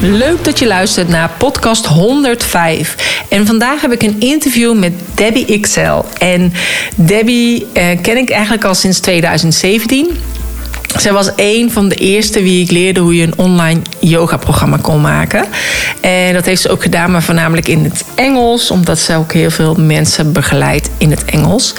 Leuk dat je luistert naar podcast 105. En vandaag heb ik een interview met Debbie XL. En Debbie eh, ken ik eigenlijk al sinds 2017. Zij was een van de eerste wie ik leerde hoe je een online yoga-programma kon maken. En dat heeft ze ook gedaan, maar voornamelijk in het Engels, omdat ze ook heel veel mensen begeleidt in het Engels.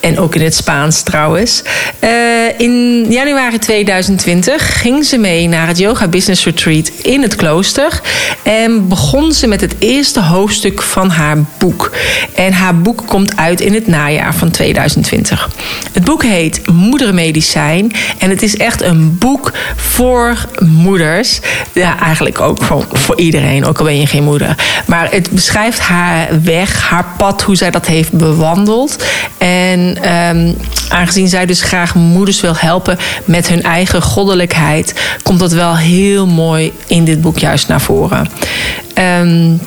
En ook in het Spaans trouwens. Uh, in januari 2020 ging ze mee naar het Yoga Business Retreat in het klooster. En begon ze met het eerste hoofdstuk van haar boek. En haar boek komt uit in het najaar van 2020. Het boek heet Moedermedicijn. En het is echt een boek voor moeders. Ja, eigenlijk ook voor, voor iedereen, ook al ben je geen moeder. Maar het beschrijft haar weg, haar pad, hoe zij dat heeft bewandeld. En um, aangezien zij dus graag moeders wil helpen met hun eigen goddelijkheid, komt dat wel heel mooi in dit boek juist naar voren. Um,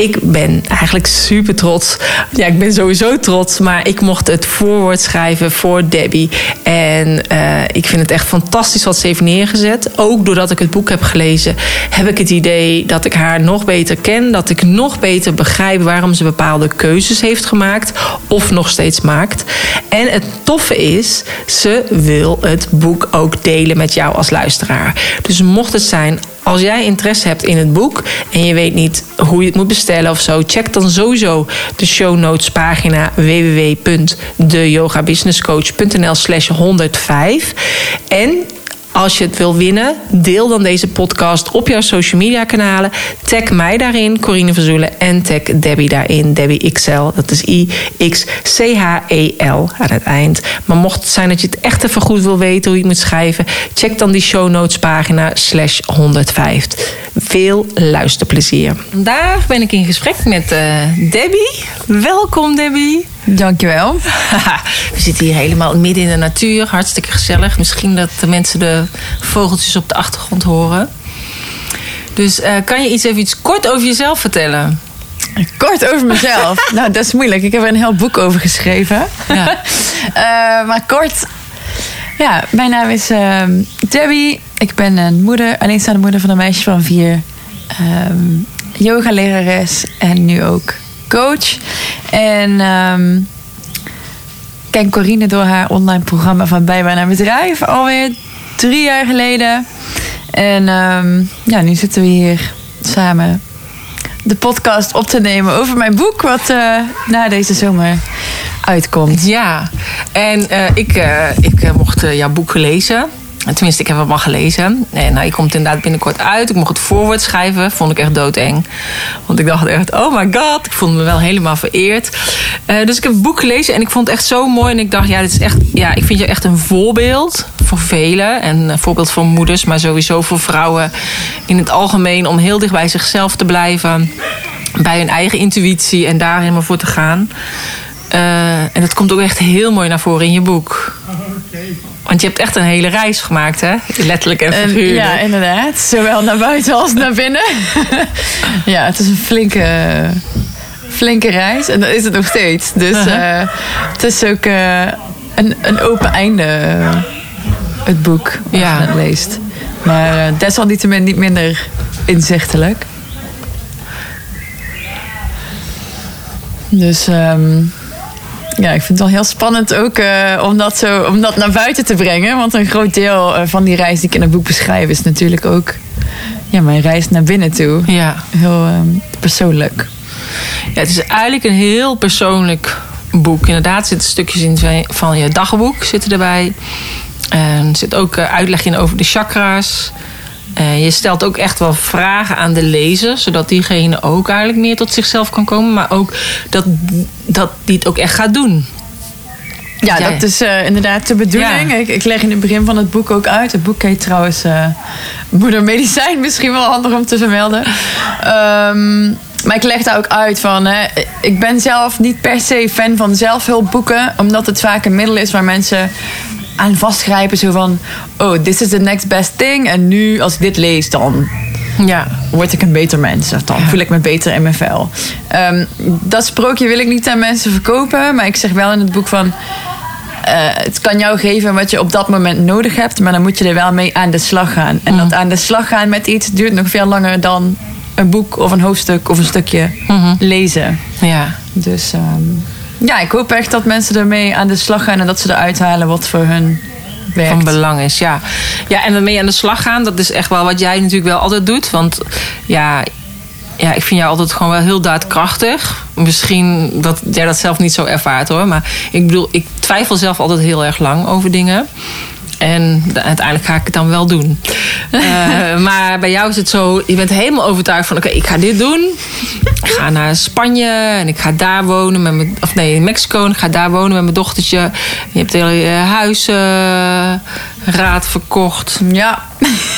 ik ben eigenlijk super trots. Ja, ik ben sowieso trots, maar ik mocht het voorwoord schrijven voor Debbie. En uh, ik vind het echt fantastisch wat ze heeft neergezet. Ook doordat ik het boek heb gelezen, heb ik het idee dat ik haar nog beter ken. Dat ik nog beter begrijp waarom ze bepaalde keuzes heeft gemaakt of nog steeds maakt. En het toffe is, ze wil het boek ook delen met jou als luisteraar. Dus mocht het zijn als jij interesse hebt in het boek en je weet niet hoe je het moet bestellen of zo, check dan sowieso de show notes pagina www.deyogabusinesscoach.nl slash 105. En als je het wil winnen, deel dan deze podcast op jouw social media kanalen. Tag mij daarin, Corine Verzoelen. En tag Debbie daarin, Debbie XL. Dat is I-X-C-H-E-L aan het eind. Maar mocht het zijn dat je het echt even goed wil weten hoe je het moet schrijven... check dan die show notes pagina slash 105. Veel luisterplezier. Vandaag ben ik in gesprek met uh, Debbie. Welkom Debbie. Dankjewel. We zitten hier helemaal midden in de natuur. Hartstikke gezellig. Misschien dat de mensen de vogeltjes op de achtergrond horen. Dus uh, kan je iets even iets kort over jezelf vertellen? Kort over mezelf? nou, dat is moeilijk. Ik heb er een heel boek over geschreven. Ja. uh, maar kort... Ja, mijn naam is uh, Debbie. Ik ben een moeder, alleenstaande moeder van een meisje van vier. Um, yogalerares en nu ook coach. En um, ken Corine door haar online programma van Bijbaan naar Bedrijf alweer drie jaar geleden. En um, ja, nu zitten we hier samen de podcast op te nemen over mijn boek, wat uh, na deze zomer uitkomt. Ja, en uh, ik, uh, ik mocht jouw boek lezen. Tenminste, ik heb hem al gelezen. En nou, ik komt inderdaad binnenkort uit. Ik mocht het voorwoord schrijven. Vond ik echt doodeng. Want ik dacht echt, oh my god. Ik vond me wel helemaal vereerd. Uh, dus ik heb het boek gelezen en ik vond het echt zo mooi. En ik dacht, ja, dit is echt, ja ik vind je echt een voorbeeld voor velen. En een voorbeeld voor moeders, maar sowieso voor vrouwen in het algemeen. Om heel dicht bij zichzelf te blijven. Bij hun eigen intuïtie en daar helemaal voor te gaan. Uh, en dat komt ook echt heel mooi naar voren in je boek. Want je hebt echt een hele reis gemaakt, hè? Letterlijk en figuurlijk. Ja, inderdaad. Zowel naar buiten als naar binnen. ja, het is een flinke, flinke reis. En dat is het nog steeds. Dus uh -huh. uh, het is ook uh, een, een open einde, het boek, als ja. je het leest. Maar desalniettemin niet minder inzichtelijk. Dus... Um, ja, ik vind het wel heel spannend ook uh, om, dat zo, om dat naar buiten te brengen. Want een groot deel uh, van die reis die ik in het boek beschrijf... is natuurlijk ook ja, mijn reis naar binnen toe. Ja. Heel um, persoonlijk. Ja, het is eigenlijk een heel persoonlijk boek. Inderdaad zitten stukjes in van je dagboek zitten erbij. En er zit ook uh, uitleg in over de chakra's. Uh, je stelt ook echt wel vragen aan de lezer, zodat diegene ook eigenlijk meer tot zichzelf kan komen, maar ook dat, dat die het ook echt gaat doen. Ja, ja. dat is uh, inderdaad de bedoeling. Ja. Ik, ik, leg in het begin van het boek ook uit. Het boek heet trouwens uh, Moeder Medicijn, misschien wel handig om te vermelden. Um, Maar ik leg daar ook uit van, hè, ik ben zelf niet per se fan van zelfhulpboeken, omdat het vaak een middel is waar mensen aan vastgrijpen. Zo van, oh, this is the next best thing. En nu, als ik dit lees, dan Ja. word ik een beter mens. Of dan voel ik me beter in mijn vel. Ehm, dat sprookje wil ik niet aan mensen verkopen. Maar ik zeg wel in het boek van... eh, het kan jou geven wat je op dat moment nodig hebt. Maar dan moet je er wel mee aan de slag gaan. En dat aan de slag gaan met iets duurt nog veel langer dan een boek of een hoofdstuk of een stukje lezen. Ja. Dus ehm, ja, ik hoop echt dat mensen ermee aan de slag gaan. En dat ze eruit halen wat voor hun werkt. van belang is. Ja. ja, en ermee aan de slag gaan, dat is echt wel wat jij natuurlijk wel altijd doet. Want ja, ja, ik vind jou altijd gewoon wel heel daadkrachtig. Misschien dat jij dat zelf niet zo ervaart hoor. Maar ik bedoel, ik twijfel zelf altijd heel erg lang over dingen. En uiteindelijk ga ik het dan wel doen. Eh, maar bij jou is het zo, je bent helemaal overtuigd van... oké, ik ga dit doen. Ik ga naar Spanje en ik ga daar wonen met mijn... of nee, in Mexico en ik ga daar wonen met mijn dochtertje. Je hebt hele eh, huisraad verkocht. Ja,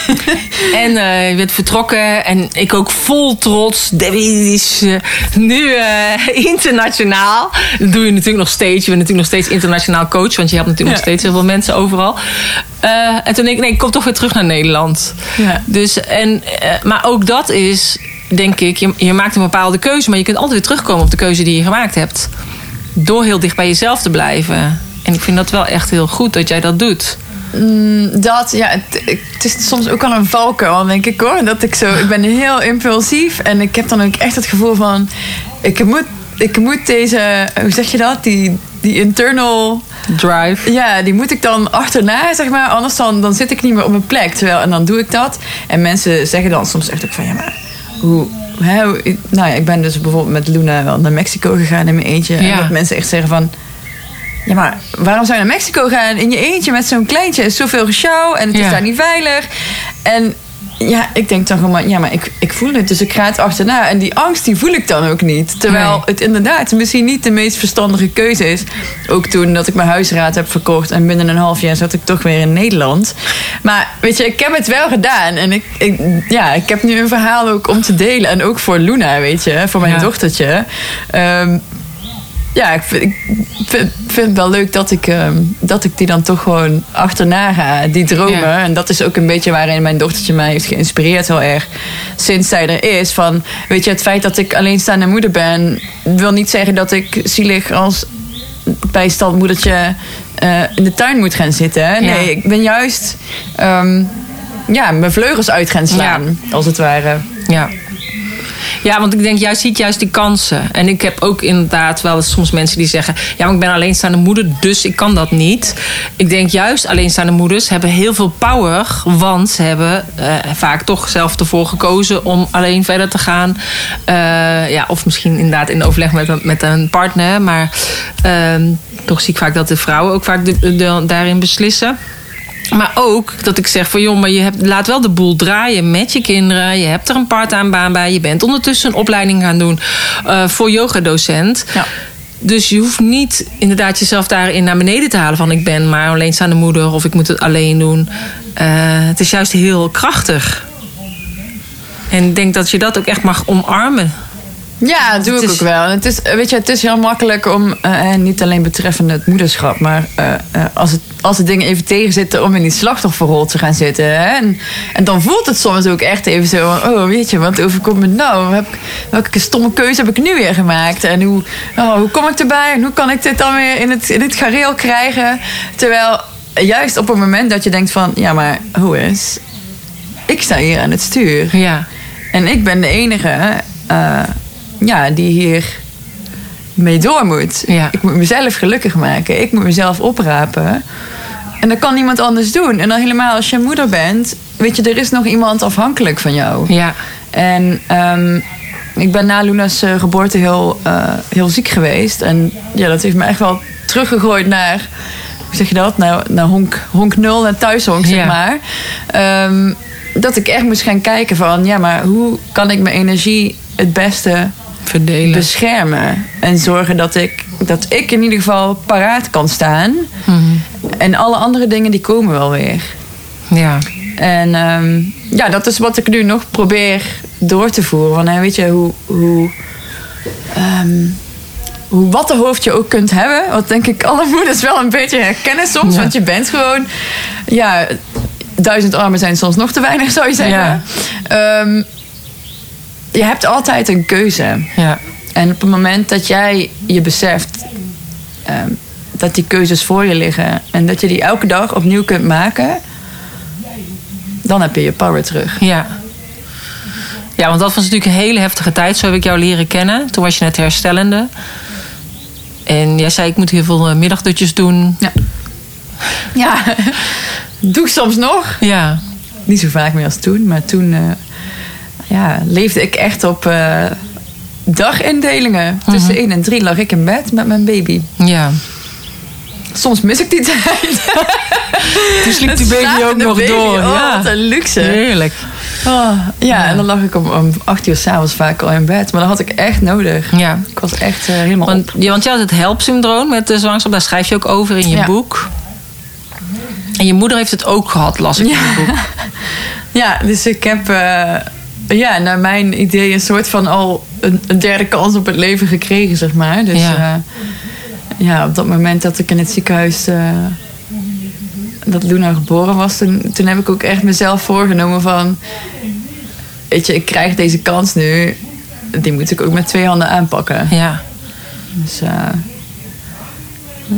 En eh, je bent vertrokken en ik ook vol trots. Debbie is eh, nu eh, internationaal. Dat doe je natuurlijk nog steeds. Je bent natuurlijk nog steeds internationaal coach, want je hebt natuurlijk Ja. nog steeds heel veel mensen overal. En toen denk ik, nee, ik kom toch weer terug naar Nederland. Ja. Dus, en, maar ook dat is, denk ik, je, je maakt een bepaalde keuze, maar je kunt altijd weer terugkomen op de keuze die je gemaakt hebt. Door heel dicht bij jezelf te blijven. En ik vind dat wel echt heel goed dat jij dat doet. Dat, ja, het, het is soms ook al een valkuil, denk ik hoor. Dat ik zo, ik ben heel impulsief en ik heb dan ook echt het gevoel van, ik moet, ik moet deze, hoe zeg je dat, die, die internal, Drive. ja, die moet ik dan achterna, zeg maar. Anders dan, dan zit ik niet meer op mijn plek. Terwijl, en dan doe ik dat. En mensen zeggen dan soms echt ook van, ja, maar hoe, hè, hoe- nou ja, ik ben dus bijvoorbeeld met Luna wel naar Mexico gegaan in mijn eentje. En dat mensen echt zeggen van, ja, maar waarom zou je naar Mexico gaan in je eentje met zo'n kleintje? Er is zoveel geshow en het Ja. is daar niet veilig. En ja, ik denk dan gewoon, ja, maar ik, ik voel het, dus ik ga het achterna. En die angst, die voel ik dan ook niet. Terwijl Nee. het inderdaad misschien niet de meest verstandige keuze is. Ook toen dat ik mijn huisraad heb verkocht en binnen een half jaar zat ik toch weer in Nederland. Maar weet je, ik heb het wel gedaan. En ik, ik, ja, ik heb nu een verhaal ook om te delen. En ook voor Luna, weet je, voor mijn Ja. dochtertje. Ehm, ja, ik vind, ik vind, vind het wel leuk dat ik, ehm, dat ik die dan toch gewoon achterna ga, die dromen. Ja. En dat is ook een beetje waarin mijn dochtertje mij heeft geïnspireerd heel erg. Sinds zij er is. Van, weet je, het feit dat ik alleenstaande moeder ben... wil niet zeggen dat ik zielig als bijstandmoedertje eh, in de tuin moet gaan zitten. hè. Nee, Ja. ik ben juist... ehm, ja, mijn vleugels uit gaan slaan, als het ware. Ja. Ja, want ik denk, jij ziet juist die kansen. En ik heb ook inderdaad wel soms mensen die zeggen... ja, maar ik ben alleenstaande moeder, dus ik kan dat niet. Ik denk juist, alleenstaande moeders hebben heel veel power... want ze hebben eh, vaak toch zelf ervoor gekozen om alleen verder te gaan. Eh, ja, of misschien inderdaad in overleg met, met een partner. Maar ehm, toch zie ik vaak dat de vrouwen ook vaak daarin beslissen. Maar ook dat ik zeg van joh, maar je hebt, laat wel de boel draaien met je kinderen. Je hebt er een part-time baan bij. Je bent ondertussen een opleiding gaan doen eh, voor yogadocent. Ja. Dus je hoeft niet inderdaad jezelf daarin naar beneden te halen van ik ben maar alleenstaande moeder of ik moet het alleen doen. Eh, het is juist heel krachtig. En ik denk dat je dat ook echt mag omarmen. Ja, dat doe ik is- ook wel. En Het is, weet je, het is heel makkelijk om, eh, en niet alleen betreffende het moederschap, maar eh, eh, als, het, als het dingen even tegenzitten om in die slachtofferrol te gaan zitten. Hè? En, en dan voelt het soms ook echt even zo van, oh weet je, wat overkomt me nou? Heb ik, welke stomme keuze heb ik nu weer gemaakt? En hoe, oh, hoe kom ik erbij? En hoe kan ik dit dan weer in het, in het gareel krijgen? Terwijl juist op het moment dat je denkt van, ja maar hoe is? Ik sta hier aan het stuur. Ja, En ik ben de enige eh, ja, die hier mee door moet. Ja. Ik moet mezelf gelukkig maken. Ik moet mezelf oprapen. En dat kan niemand anders doen. En dan helemaal als je moeder bent, weet je, er is nog iemand afhankelijk van jou. ja, En ehm, ik ben na Luna's eh, geboorte heel, eh, heel ziek geweest. En ja, dat heeft me echt wel teruggegooid naar, hoe zeg je dat? Naar, naar honk, honk nul, naar thuishonk, zeg Ja. maar. Ehm, dat ik echt moest gaan kijken van, ja, maar hoe kan ik mijn energie het beste verdelen. beschermen? En zorgen dat ik, dat ik in ieder geval paraat kan staan. Mhm. En alle andere dingen, die komen wel weer. ja, En ehm, ja, dat is wat ik nu nog probeer door te voeren. Want, hè, weet je, hoe, hoe, ehm, hoe wat de hoofd je ook kunt hebben. Wat denk ik alle moeders wel een beetje herkennen soms. Ja. Want je bent gewoon... Ja, duizend armen zijn soms nog te weinig, zou je zeggen. Ja. Ehm, je hebt altijd een keuze. Ja. En op het moment dat jij je beseft ehm, dat die keuzes voor je liggen en dat je die elke dag opnieuw kunt maken, dan heb je je power terug. Ja. Ja, want dat was natuurlijk een hele heftige tijd. Zo heb ik jou leren kennen. Toen was je net herstellende. En jij zei, ik moet heel veel eh, middagdutjes doen. Ja. Ja, doe ik soms nog. Ja. Niet zo vaak meer als toen, maar toen eh, ja, leefde ik echt op eh, dagindelingen. Tussen 1 en 3 lag ik in bed met mijn baby. Ja. Soms mis ik die tijd. Toen sliep die baby ook nog baby, door. Oh, ja. wat een luxe. Heerlijk. Oh, ja, en dan lag ik om, om acht uur s'avonds vaak al in bed. Maar dat had ik echt nodig. Ja. Ik was echt eh, helemaal Want, op. ja, want je had het helpsyndroom met de zwangerschap. Daar schrijf je ook over in je Ja. boek. En je moeder heeft het ook gehad, las ik in je boek. Ja, dus ik heb eh, ja, naar mijn idee een soort van al een, een derde kans op het leven gekregen, zeg maar. Dus Ja. ja, ja op dat moment dat ik in het ziekenhuis... eh, dat Luna geboren was, toen, toen heb ik ook echt mezelf voorgenomen van... Weet je, ik krijg deze kans nu. Die moet ik ook met twee handen aanpakken. Ja. Dus eh,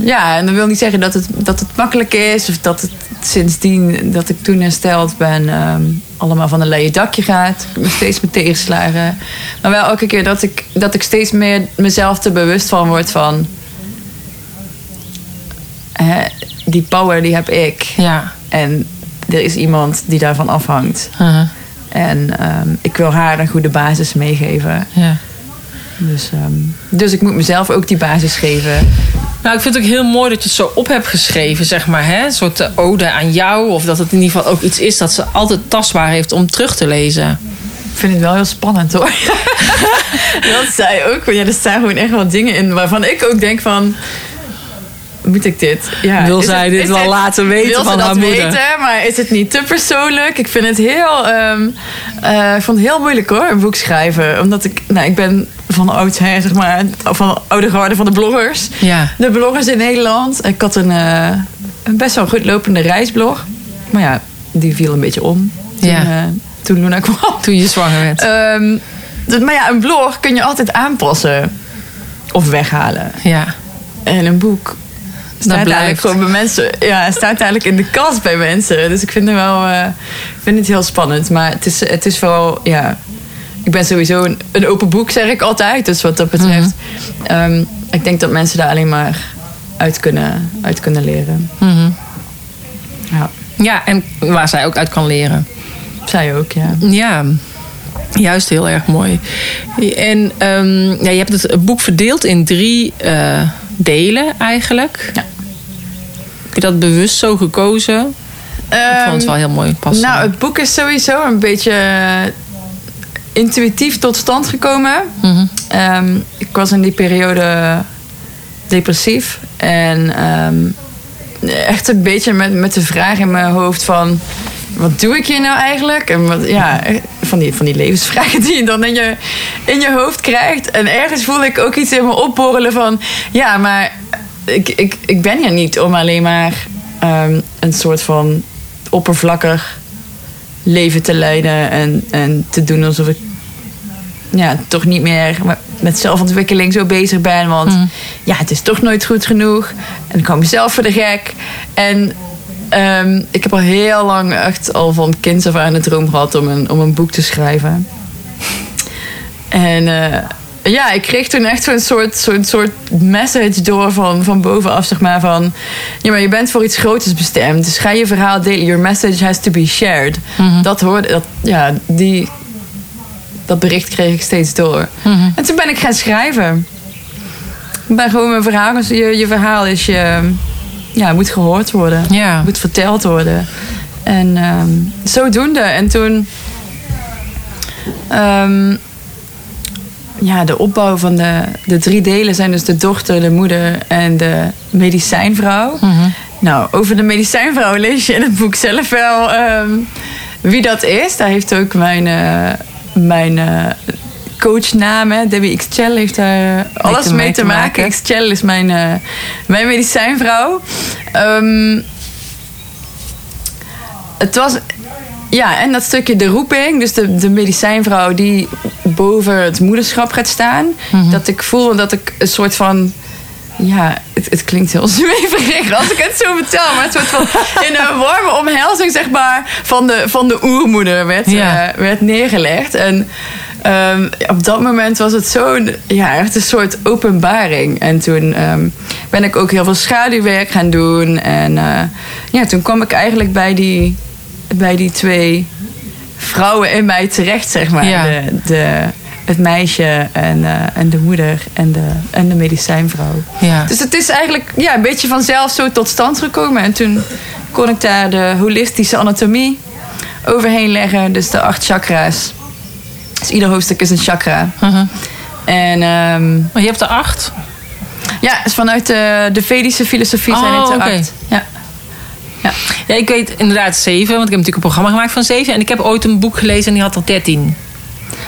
ja, en dat wil niet zeggen dat het, dat het makkelijk is. Of dat het sindsdien dat ik toen hersteld ben, ehm, allemaal van een leien dakje gaat. Steeds met tegenslagen. Maar wel elke keer dat ik, dat ik steeds meer mezelf er bewust van word van. Hè, die power die heb ik. Ja. En er is iemand die daarvan afhangt. Uh-huh. En ehm, ik wil haar een goede basis meegeven. ja. Dus, ehm, dus ik moet mezelf ook die basis geven. Nou, ik vind het ook heel mooi dat je het zo op hebt geschreven, zeg maar. Hè? Een soort eh, ode aan jou. Of dat het in ieder geval ook iets is dat ze altijd tastbaar heeft om terug te lezen. Ik vind het wel heel spannend hoor. dat zij ook. Ja, er staan gewoon echt wel dingen in waarvan ik ook denk van... Moet ik dit? Ja, Wil zij het- dit wel het- laten weten wil ze dat moeder? weten, maar is het niet te persoonlijk? Ik vind het heel... ehm, eh, ik vond het heel moeilijk hoor, een boek schrijven. Omdat ik... Nou, ik ben van oudsher, zeg maar... Van de oude garde van de bloggers. Ja. De bloggers in Nederland. Ik had een, eh, een best wel goed lopende reisblog. Maar ja, die viel een beetje om. Toen, Ja. eh, toen Luna kwam. Toen je zwanger werd. Ehm, maar ja, een blog kun je altijd aanpassen. Of weghalen. ja. En een boek staat blijft. eigenlijk gewoon bij mensen. Ja, staat eigenlijk in de kast bij mensen. Dus ik vind het wel, ik vind het heel spannend. Maar het is, het is wel, ja. Ik ben sowieso een, een open boek, zeg ik altijd. Dus wat dat betreft. ehm, ik denk dat mensen daar alleen maar uit kunnen, uit kunnen leren. Mhm. Ja, Ja, en waar zij ook uit kan leren. zij ook, ja. Ja, juist heel erg mooi. En ehm, ja, je hebt het boek verdeeld in drie eh, delen eigenlijk. Ja. Heb je dat bewust zo gekozen? ik vond het wel heel mooi passen. Nou, het boek is sowieso een beetje intuïtief tot stand gekomen. Mhm. Ehm, ik was in die periode depressief. En ehm, echt een beetje met, met de vraag in mijn hoofd van... Wat doe ik hier nou eigenlijk? En wat, ja, van die, van die levensvragen die je dan in je, in je hoofd krijgt. En ergens voelde ik ook iets in me opborrelen van... Ja, maar ik, ik, ik ben hier niet om alleen maar ehm, een soort van oppervlakkig leven te leiden. En, en te doen alsof ik ja, toch niet meer met- zelfontwikkeling zo bezig ben. Want ja, het is toch nooit goed genoeg. En ik hou mezelf voor de gek. En ehm, ik heb al heel lang echt al van kinds af aan de droom gehad om een, om een boek te schrijven. En eh, ja, ik kreeg toen echt zo'n soort, zo'n soort message door van, van bovenaf, zeg maar, van... Ja, maar je bent voor iets groters bestemd, dus ga je verhaal delen. Your message has to be shared. Dat hoorde, dat, ja, die, dat bericht kreeg ik steeds door. En toen ben ik gaan schrijven. Ik ben gewoon mijn verhaal, dus je, je verhaal is je, ja, moet gehoord worden. Ja. Moet verteld worden. En ehm, zodoende. En toen... ehm, ja, de opbouw van de, de drie delen zijn dus de dochter, de moeder en de medicijnvrouw. Nou, over de medicijnvrouw lees je in het boek zelf wel ehm, wie dat is, daar heeft ook mijn, eh, mijn eh, coachnaam, hè, Debbie Xchel, heeft daar alles mee te maken. Xchel is mijn, eh, mijn medicijnvrouw. Ehm, het was ja, en dat stukje de roeping, dus de, de medicijnvrouw die boven het moederschap gaat staan. Dat ik voel dat ik een soort van. Ja, het, het klinkt heel zweverig als ik het zo vertel. Maar een soort van in een warme omhelzing, zeg maar, van de, van de oermoeder werd, Ja. eh, werd neergelegd. En ehm, op dat moment was het zo'n, ja, echt een soort openbaring. En toen ehm, ben ik ook heel veel schaduwwerk gaan doen. En eh, ja, toen kwam ik eigenlijk bij die, bij die twee vrouwen in mij terecht, zeg maar. Ja. De, de, het meisje en, eh, en de moeder en de, en de medicijnvrouw. Ja. Dus het is eigenlijk ja, een beetje vanzelf zo tot stand gekomen. En toen kon ik daar de holistische anatomie overheen leggen. Dus de acht chakra's. Dus ieder hoofdstuk is een chakra. Mhm. En ehm, Maar je hebt er acht. ja, dus vanuit de, de Vedische filosofie zijn Oh, het er oké. acht. Ja. Ja, ik weet inderdaad zeven, want ik heb natuurlijk een programma gemaakt van zeven. En ik heb ooit een boek gelezen en die had er dertien.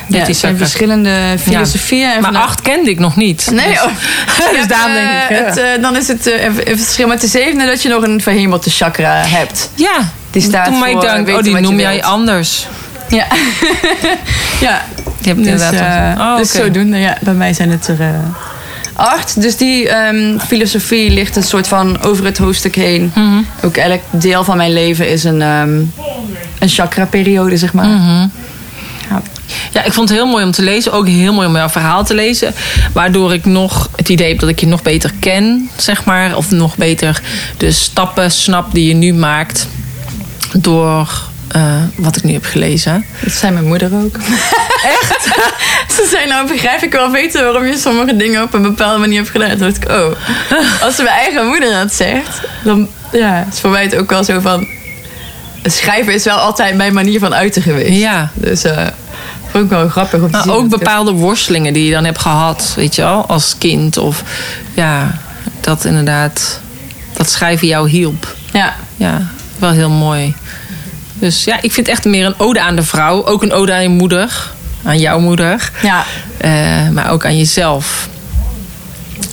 Ja, zijn verschillende filosofieën. En Maar acht kende ik nog niet. Nee, Dus- oh. dus daarom eh, denk ik. ja. het, eh, dan is het eh, een verschil met de zevende dat je nog een verhemelde chakra hebt. ja, Die staat toen ik voor dacht, weten oh, die noem jij wilt. anders. Ja. ja. Je hebt Dus, inderdaad. eh, wel- oh, dus oké. zodoende, ja. Bij mij zijn het er eh, acht. Dus die ehm, filosofie ligt een soort van over het hoofdstuk heen. Mhm. Ook elk deel van mijn leven is een, ehm een chakra-periode, zeg maar. Mhm. Ja, ik vond het heel mooi om te lezen. Ook heel mooi om jouw verhaal te lezen. Waardoor ik nog het idee heb dat ik je nog beter ken, zeg maar. Of nog beter de stappen snap die je nu maakt. Door eh, wat ik nu heb gelezen. Dat zijn mijn moeder ook. Echt? Ze zei, nou begrijp ik wel beter waarom je sommige dingen op een bepaalde manier hebt gedaan. Toen dacht ik, oh, als mijn eigen moeder dat zegt, dan ja, is voor mij het ook wel zo van... Schrijven is wel altijd mijn manier van uiten geweest. Ja. Dus eh vond ik wel grappig om te Maar zien. ook bepaalde worstelingen die je dan hebt gehad, weet je wel, als kind. Of ja, dat inderdaad, dat schrijven jou hielp. Ja, Ja, wel heel mooi. Dus ja, ik vind echt meer een ode aan de vrouw. Ook een ode aan je moeder. Aan jouw moeder. ja. Eh, maar ook aan jezelf.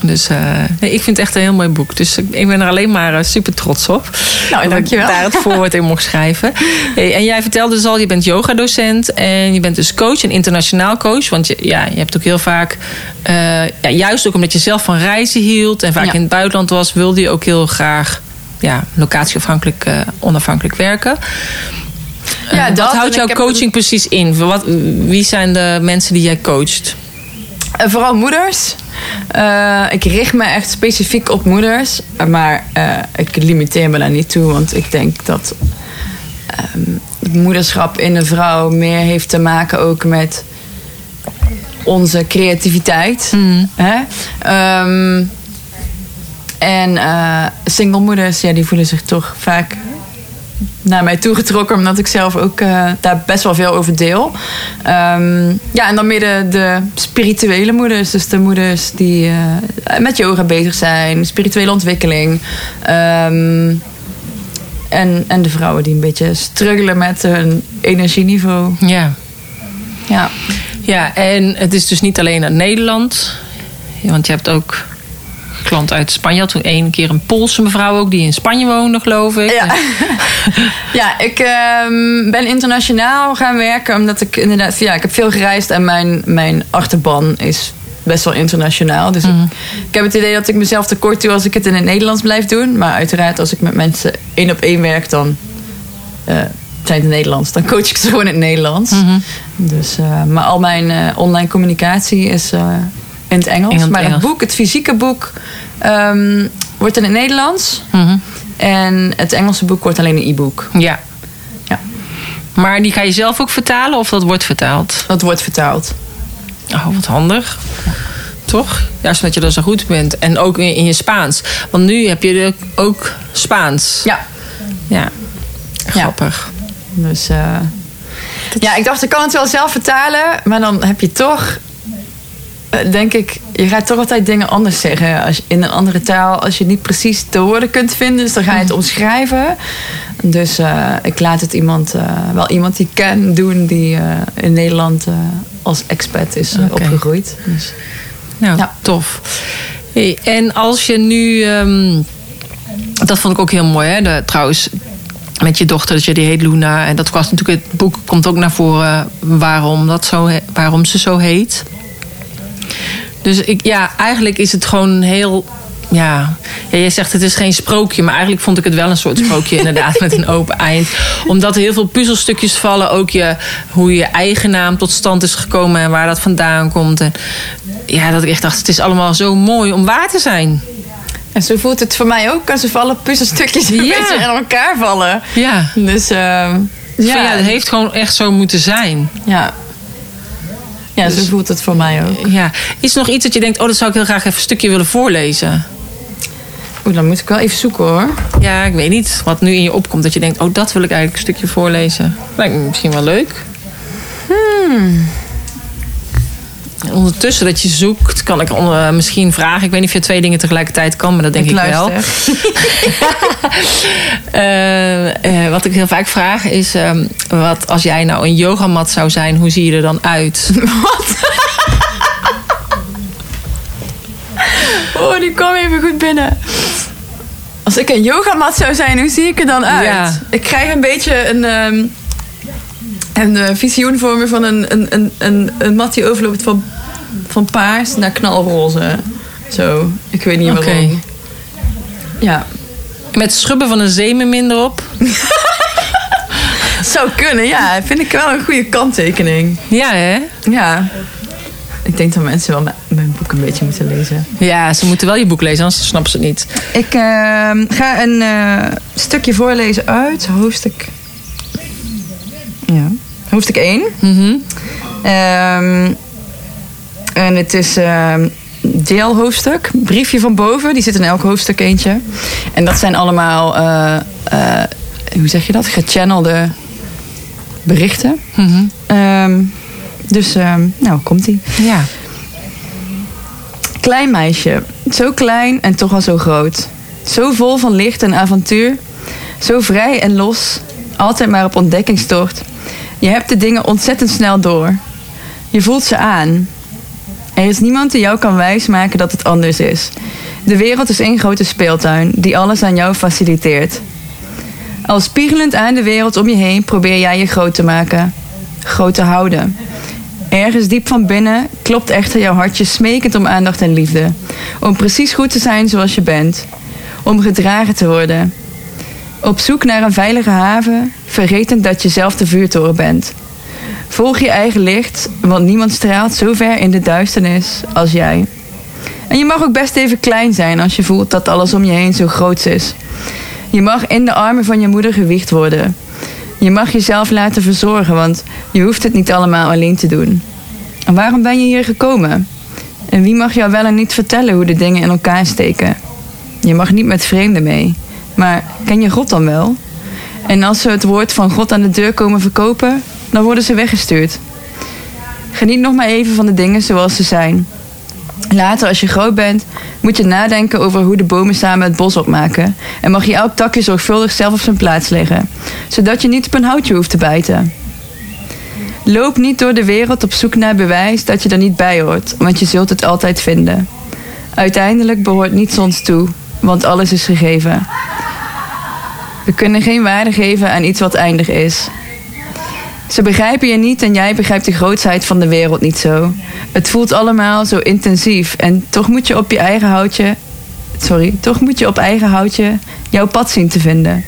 Dus eh, nee, ik vind het echt een heel mooi boek. Dus ik, ben er alleen maar eh, super trots op. Nou, Dat dankjewel. ik daar het voorwoord in mocht schrijven. Hey, en jij vertelde dus al, je bent yogadocent. En je bent dus coach, een internationaal coach. Want je, ja, je hebt ook heel vaak... eh, ja, juist ook omdat je zelf van reizen hield... en vaak Ja. in het buitenland was... wilde je ook heel graag ja, locatieafhankelijk, onafhankelijk werken. Ja, dat. wat En houdt jouw heb coaching precies in? Wat, wie zijn de mensen die jij coacht? Eh, vooral moeders. Eh, ik richt me echt specifiek op moeders. Maar eh, ik limiteer me daar niet toe. Want ik denk dat ehm, het moederschap in een vrouw meer heeft te maken ook met onze creativiteit. Hmm. Hè? Ehm, en eh single moeders, ja, die voelen zich toch vaak naar mij toegetrokken, omdat ik zelf ook eh, daar best wel veel over deel. Ehm, ja, en dan meer de, de spirituele moeders, dus de moeders die eh, met yoga bezig zijn, spirituele ontwikkeling. Ehm, en, en de vrouwen die een beetje struggelen met hun energieniveau. Ja. Ja, Ja, en het is dus niet alleen uit Nederland. Want je hebt ook klanten uit Spanje. Je had toen één keer een Poolse mevrouw ook die in Spanje woonde, geloof ik. Ja, ja ik ehm, ben internationaal gaan werken omdat ik inderdaad, ja, ik heb veel gereisd en mijn, mijn achterban is best wel internationaal. Dus ik, ik heb het idee dat ik mezelf tekort doe als ik het in het Nederlands blijf doen. Maar uiteraard, als ik met mensen één op één werk, dan eh, zijn het Nederlands. Dan coach ik ze gewoon in het Nederlands. Dus, eh, maar al mijn eh, online communicatie is in het Engels. In het maar het boek, het fysieke boek, ehm, wordt in het Nederlands. Mhm. En het Engelse boek wordt alleen een e-book. ja. Ja. Maar die ga je zelf ook vertalen of dat wordt vertaald? Dat wordt vertaald. Oh, wat handig. Toch? Juist omdat je er zo goed bent. En ook in, in je Spaans. Want nu heb je ook Spaans. Ja. Ja. Grappig. Dus eh, ja, ik dacht, ik kan het wel zelf vertalen. Maar dan heb je toch, denk ik, je gaat toch altijd dingen anders zeggen. Als, je- in een andere taal, als je niet precies de woorden kunt vinden. Dus dan ga je het omschrijven. Dus eh, ik laat het iemand, eh, wel iemand die ik ken doen, die eh, in Nederland eh, als expat is eh, opgegroeid. Dus, Nou, Ja. tof. Hey, en als je nu... ehm, dat vond ik ook heel mooi, hè? De, trouwens, met je dochter, dat je die heet Luna. En dat was natuurlijk, het boek komt ook naar voren waarom, dat zo, waarom ze zo heet. Dus ik, ja, eigenlijk is het gewoon heel... Ja, ja, jij zegt het is geen sprookje, maar eigenlijk vond ik het wel een soort sprookje inderdaad met een open eind. Omdat er heel veel puzzelstukjes vallen, ook je, hoe je eigen naam tot stand is gekomen en waar dat vandaan komt. En ja, dat ik echt dacht, het is allemaal zo mooi om waar te zijn. en zo voelt het voor mij ook als er vallen puzzelstukjes een Ja. beetje in elkaar vallen. Ja, Dus ehm, ja. ja, ja, het heeft gewoon echt zo moeten zijn. ja. Ja, zo voelt het voor mij ook. Ja. Is er nog iets dat je denkt, oh, dat zou ik heel graag even een stukje willen voorlezen? Oeh, dan moet ik wel even zoeken hoor. Ja, ik weet niet wat nu in je opkomt. Dat je denkt, oh, dat wil ik eigenlijk een stukje voorlezen. Lijkt me misschien wel leuk. Hmm. Ondertussen dat je zoekt, kan ik eh, misschien vragen. Ik weet niet of je twee dingen tegelijkertijd kan, maar dat denk ik, wel. Eh, eh, wat ik heel vaak vraag is: ehm, wat als jij nou een yogamat zou zijn, hoe zie je er dan uit? Oh, die kwam even goed binnen. Als ik een yogamat zou zijn, hoe zie ik er dan uit? Ja. Ik krijg een beetje een, ehm, een eh, visioen voor me van een, een, een, een, een mat die overloopt van, van paars naar knalroze. Zo, ik weet niet Oké. waarom. Ja, Met schubben van een zeemermin erop. zou kunnen, ja. Vind ik wel een goede kanttekening. Ja, hè? Ja. Ik denk dat mensen wel mijn, boek een beetje moeten lezen. Ja, ze moeten wel je boek lezen, anders snappen ze het niet. Ik ehm, ga een eh, stukje voorlezen uit hoofdstuk... Ja, hoofdstuk 1. Mhm. Ehm, en het is ehm deelhoofdstuk. Briefje van boven. Die zit in elk hoofdstuk eentje. En dat zijn allemaal... eh, eh, hoe zeg je dat? Gechannelde berichten. Mhm. Ehm, dus, ehm, nou, komt-ie. Ja. Klein meisje. Zo klein en toch al zo groot. Zo vol van licht en avontuur. Zo vrij en los. Altijd maar op ontdekkingstocht. Je hebt de dingen ontzettend snel door. Je voelt ze aan. Er is niemand die jou kan wijsmaken dat het anders is. De wereld is één grote speeltuin die alles aan jou faciliteert. Al spiegelend aan de wereld om je heen probeer jij je groot te maken. Groot te houden. Ergens diep van binnen klopt echter jouw hartje smekend om aandacht en liefde. Om precies goed te zijn zoals je bent. Om gedragen te worden. Op zoek naar een veilige haven, vergetend dat je zelf de vuurtoren bent. Volg je eigen licht, want niemand straalt zo ver in de duisternis als jij. En je mag ook best even klein zijn als je voelt dat alles om je heen zo groot is. Je mag in de armen van je moeder gewiegd worden. Je mag jezelf laten verzorgen, want je hoeft het niet allemaal alleen te doen. En waarom ben je hier gekomen? En wie mag jou wel en niet vertellen hoe de dingen in elkaar steken? Je mag niet met vreemden mee. Maar ken je God dan wel? En als ze het woord van God aan de deur komen verkopen, dan worden ze weggestuurd. Geniet nog maar even van de dingen zoals ze zijn. Later, als je groot bent, moet je nadenken over hoe de bomen samen het bos opmaken. En mag je elk takje zorgvuldig zelf op zijn plaats leggen, zodat je niet op een houtje hoeft te bijten. Loop niet door de wereld op zoek naar bewijs dat je er niet bij hoort, want je zult het altijd vinden. Uiteindelijk behoort niets ons toe, want alles is gegeven. We kunnen geen waarde geven aan iets wat eindig is. Ze begrijpen je niet en jij begrijpt de grootsheid van de wereld niet zo. Het voelt allemaal zo intensief en toch moet je op je eigen houtje. Sorry, toch moet je op eigen houtje jouw pad zien te vinden.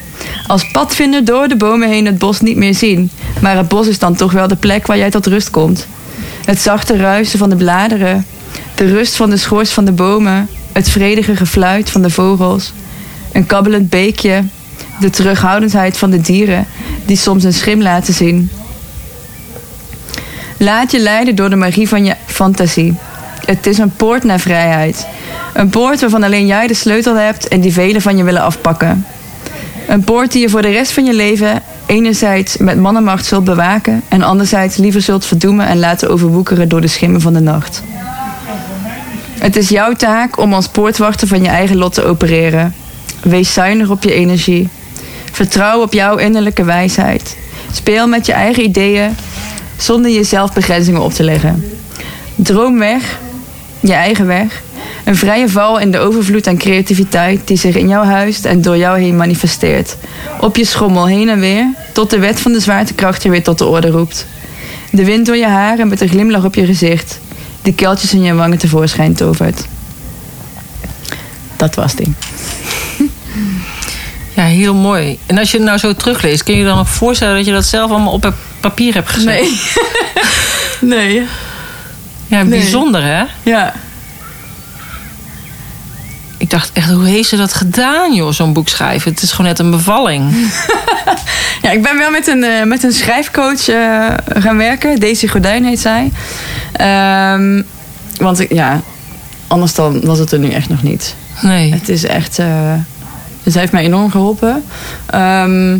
Als padvinder door de bomen heen het bos niet meer zien, maar het bos is dan toch wel de plek waar jij tot rust komt. Het zachte ruisen van de bladeren, de rust van de schors van de bomen, het vredige gefluit van de vogels, een kabbelend beekje, de terughoudendheid van de dieren die soms een schim laten zien. Laat je leiden door de magie van je fantasie. Het is een poort naar vrijheid. Een poort waarvan alleen jij de sleutel hebt en die velen van je willen afpakken. Een poort die je voor de rest van je leven enerzijds met mannenmacht zult bewaken en anderzijds liever zult verdoemen en laten overwoekeren door de schimmen van de nacht. Het is jouw taak om als poortwachter van je eigen lot te opereren. Wees zuinig op je energie. Vertrouw op jouw innerlijke wijsheid. Speel met je eigen ideeën zonder jezelf begrenzingen op te leggen. Droom weg, je eigen weg. Een vrije val in de overvloed aan creativiteit die zich in jou huist en door jou heen manifesteert. Op je schommel heen en weer, tot de wet van de zwaartekracht je weer tot de orde roept. De wind door je haar en met een glimlach op je gezicht. De keltjes in je wangen tevoorschijn tovert. Dat was die. Ja, heel mooi. En als je het nou zo terugleest, kun je je dan nog voorstellen dat je dat zelf allemaal op papier hebt gezet? Nee. nee. Ja, Nee. bijzonder hè? Ja. Ik dacht echt, hoe heeft ze dat gedaan joh, zo'n boek schrijven? Het is gewoon net een bevalling. Ja, ik ben wel met een, eh, met een schrijfcoach eh, gaan werken. Daisy Gordijn heet zij. Ehm, want ik, ja, anders dan was het er nu echt nog niet. Nee. Het is echt... eh dus hij heeft mij enorm geholpen. Ehm,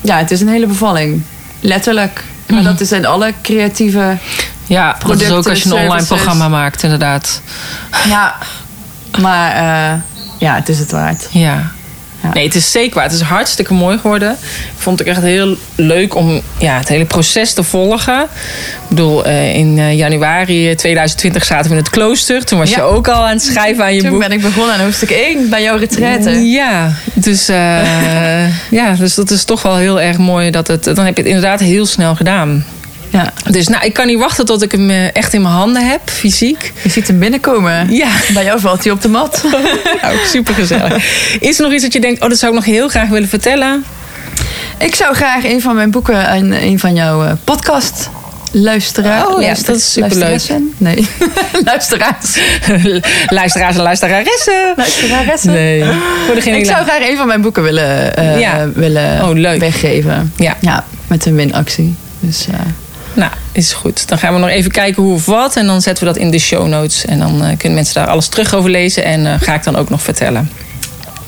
ja, het is een hele bevalling. Letterlijk. Maar dat is in alle creatieve... Ja, dat is Producten, ook als je een online programma maakt, inderdaad. Ja. Maar eh, ja, het is het waard. Ja. Ja. Nee, het is zeker waar. Het is hartstikke mooi geworden. Ik vond het echt heel leuk om ja, het hele proces te volgen. Ik bedoel, eh, in eh, januari 2020 zaten we in het klooster. Toen was Ja. je ook al aan het schrijven aan je Toen boek. ben ik begonnen aan hoofdstuk 1 bij jouw retraite. Ja, dus, eh, ja, dus dat is toch wel heel erg mooi. Dat het, dan heb je het inderdaad heel snel gedaan. Ja. Dus nou, ik kan niet wachten tot ik hem eh, echt in mijn handen heb, fysiek. Je ziet hem binnenkomen. Ja. Bij jou valt hij op de mat. Nou, super gezellig. Is er nog iets dat je denkt, oh, dat zou ik nog heel graag willen vertellen? Ik zou graag een van mijn boeken en een van jouw eh, podcast luisteren. Oh ja, dat is superleuk. Nee, luisteraars. Luisteraars en luisteraressen. Luisteraressen. Nee. Voor degene Ik zou graag een van mijn boeken willen, eh, Ja. willen Oh, leuk. weggeven. Ja. ja, met een winactie. Dus eh, Nou, is goed. Dan gaan we nog even kijken hoe of wat. En dan zetten we dat in de show notes. En dan eh, kunnen mensen daar alles terug over lezen. En eh, ga ik dan ook nog vertellen.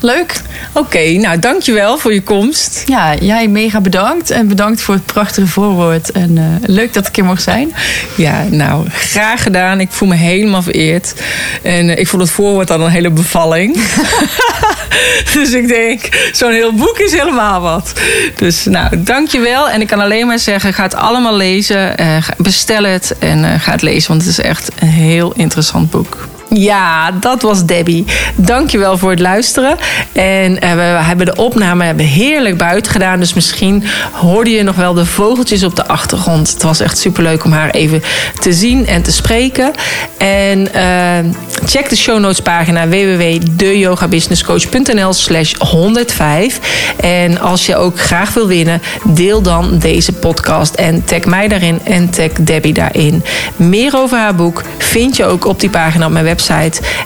Leuk. Oké, nou dankjewel voor je komst. Ja, jij mega bedankt. En bedankt voor het prachtige voorwoord. En eh, leuk dat ik hier mocht zijn. Ja, nou, graag gedaan. Ik voel me helemaal vereerd. En eh, ik vond het voorwoord al een hele bevalling. dus ik denk, zo'n heel boek is helemaal wat. Dus nou, dankjewel. En ik kan alleen maar zeggen, ga het allemaal lezen. Eh, bestel het en ga het lezen. Want het is echt een heel interessant boek. Ja, dat was Debbie. Dankjewel voor het luisteren. En eh, we hebben de opname hebben heerlijk buiten gedaan. Dus misschien hoorde je nog wel de vogeltjes op de achtergrond. Het was echt superleuk om haar even te zien en te spreken. En eh, check de show notes pagina www.deyogabusinesscoach.nl slash 105. En als je ook graag wil winnen, deel dan deze podcast. En tag mij daarin en tag Debbie daarin. Meer over haar boek vind je ook op die pagina op mijn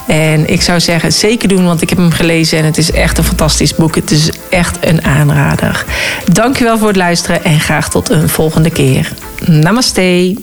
En ik zou zeggen, zeker doen, want ik heb hem gelezen en het is echt een fantastisch boek. Het is echt een aanrader. Dankjewel voor het luisteren en graag tot een volgende keer. Namaste.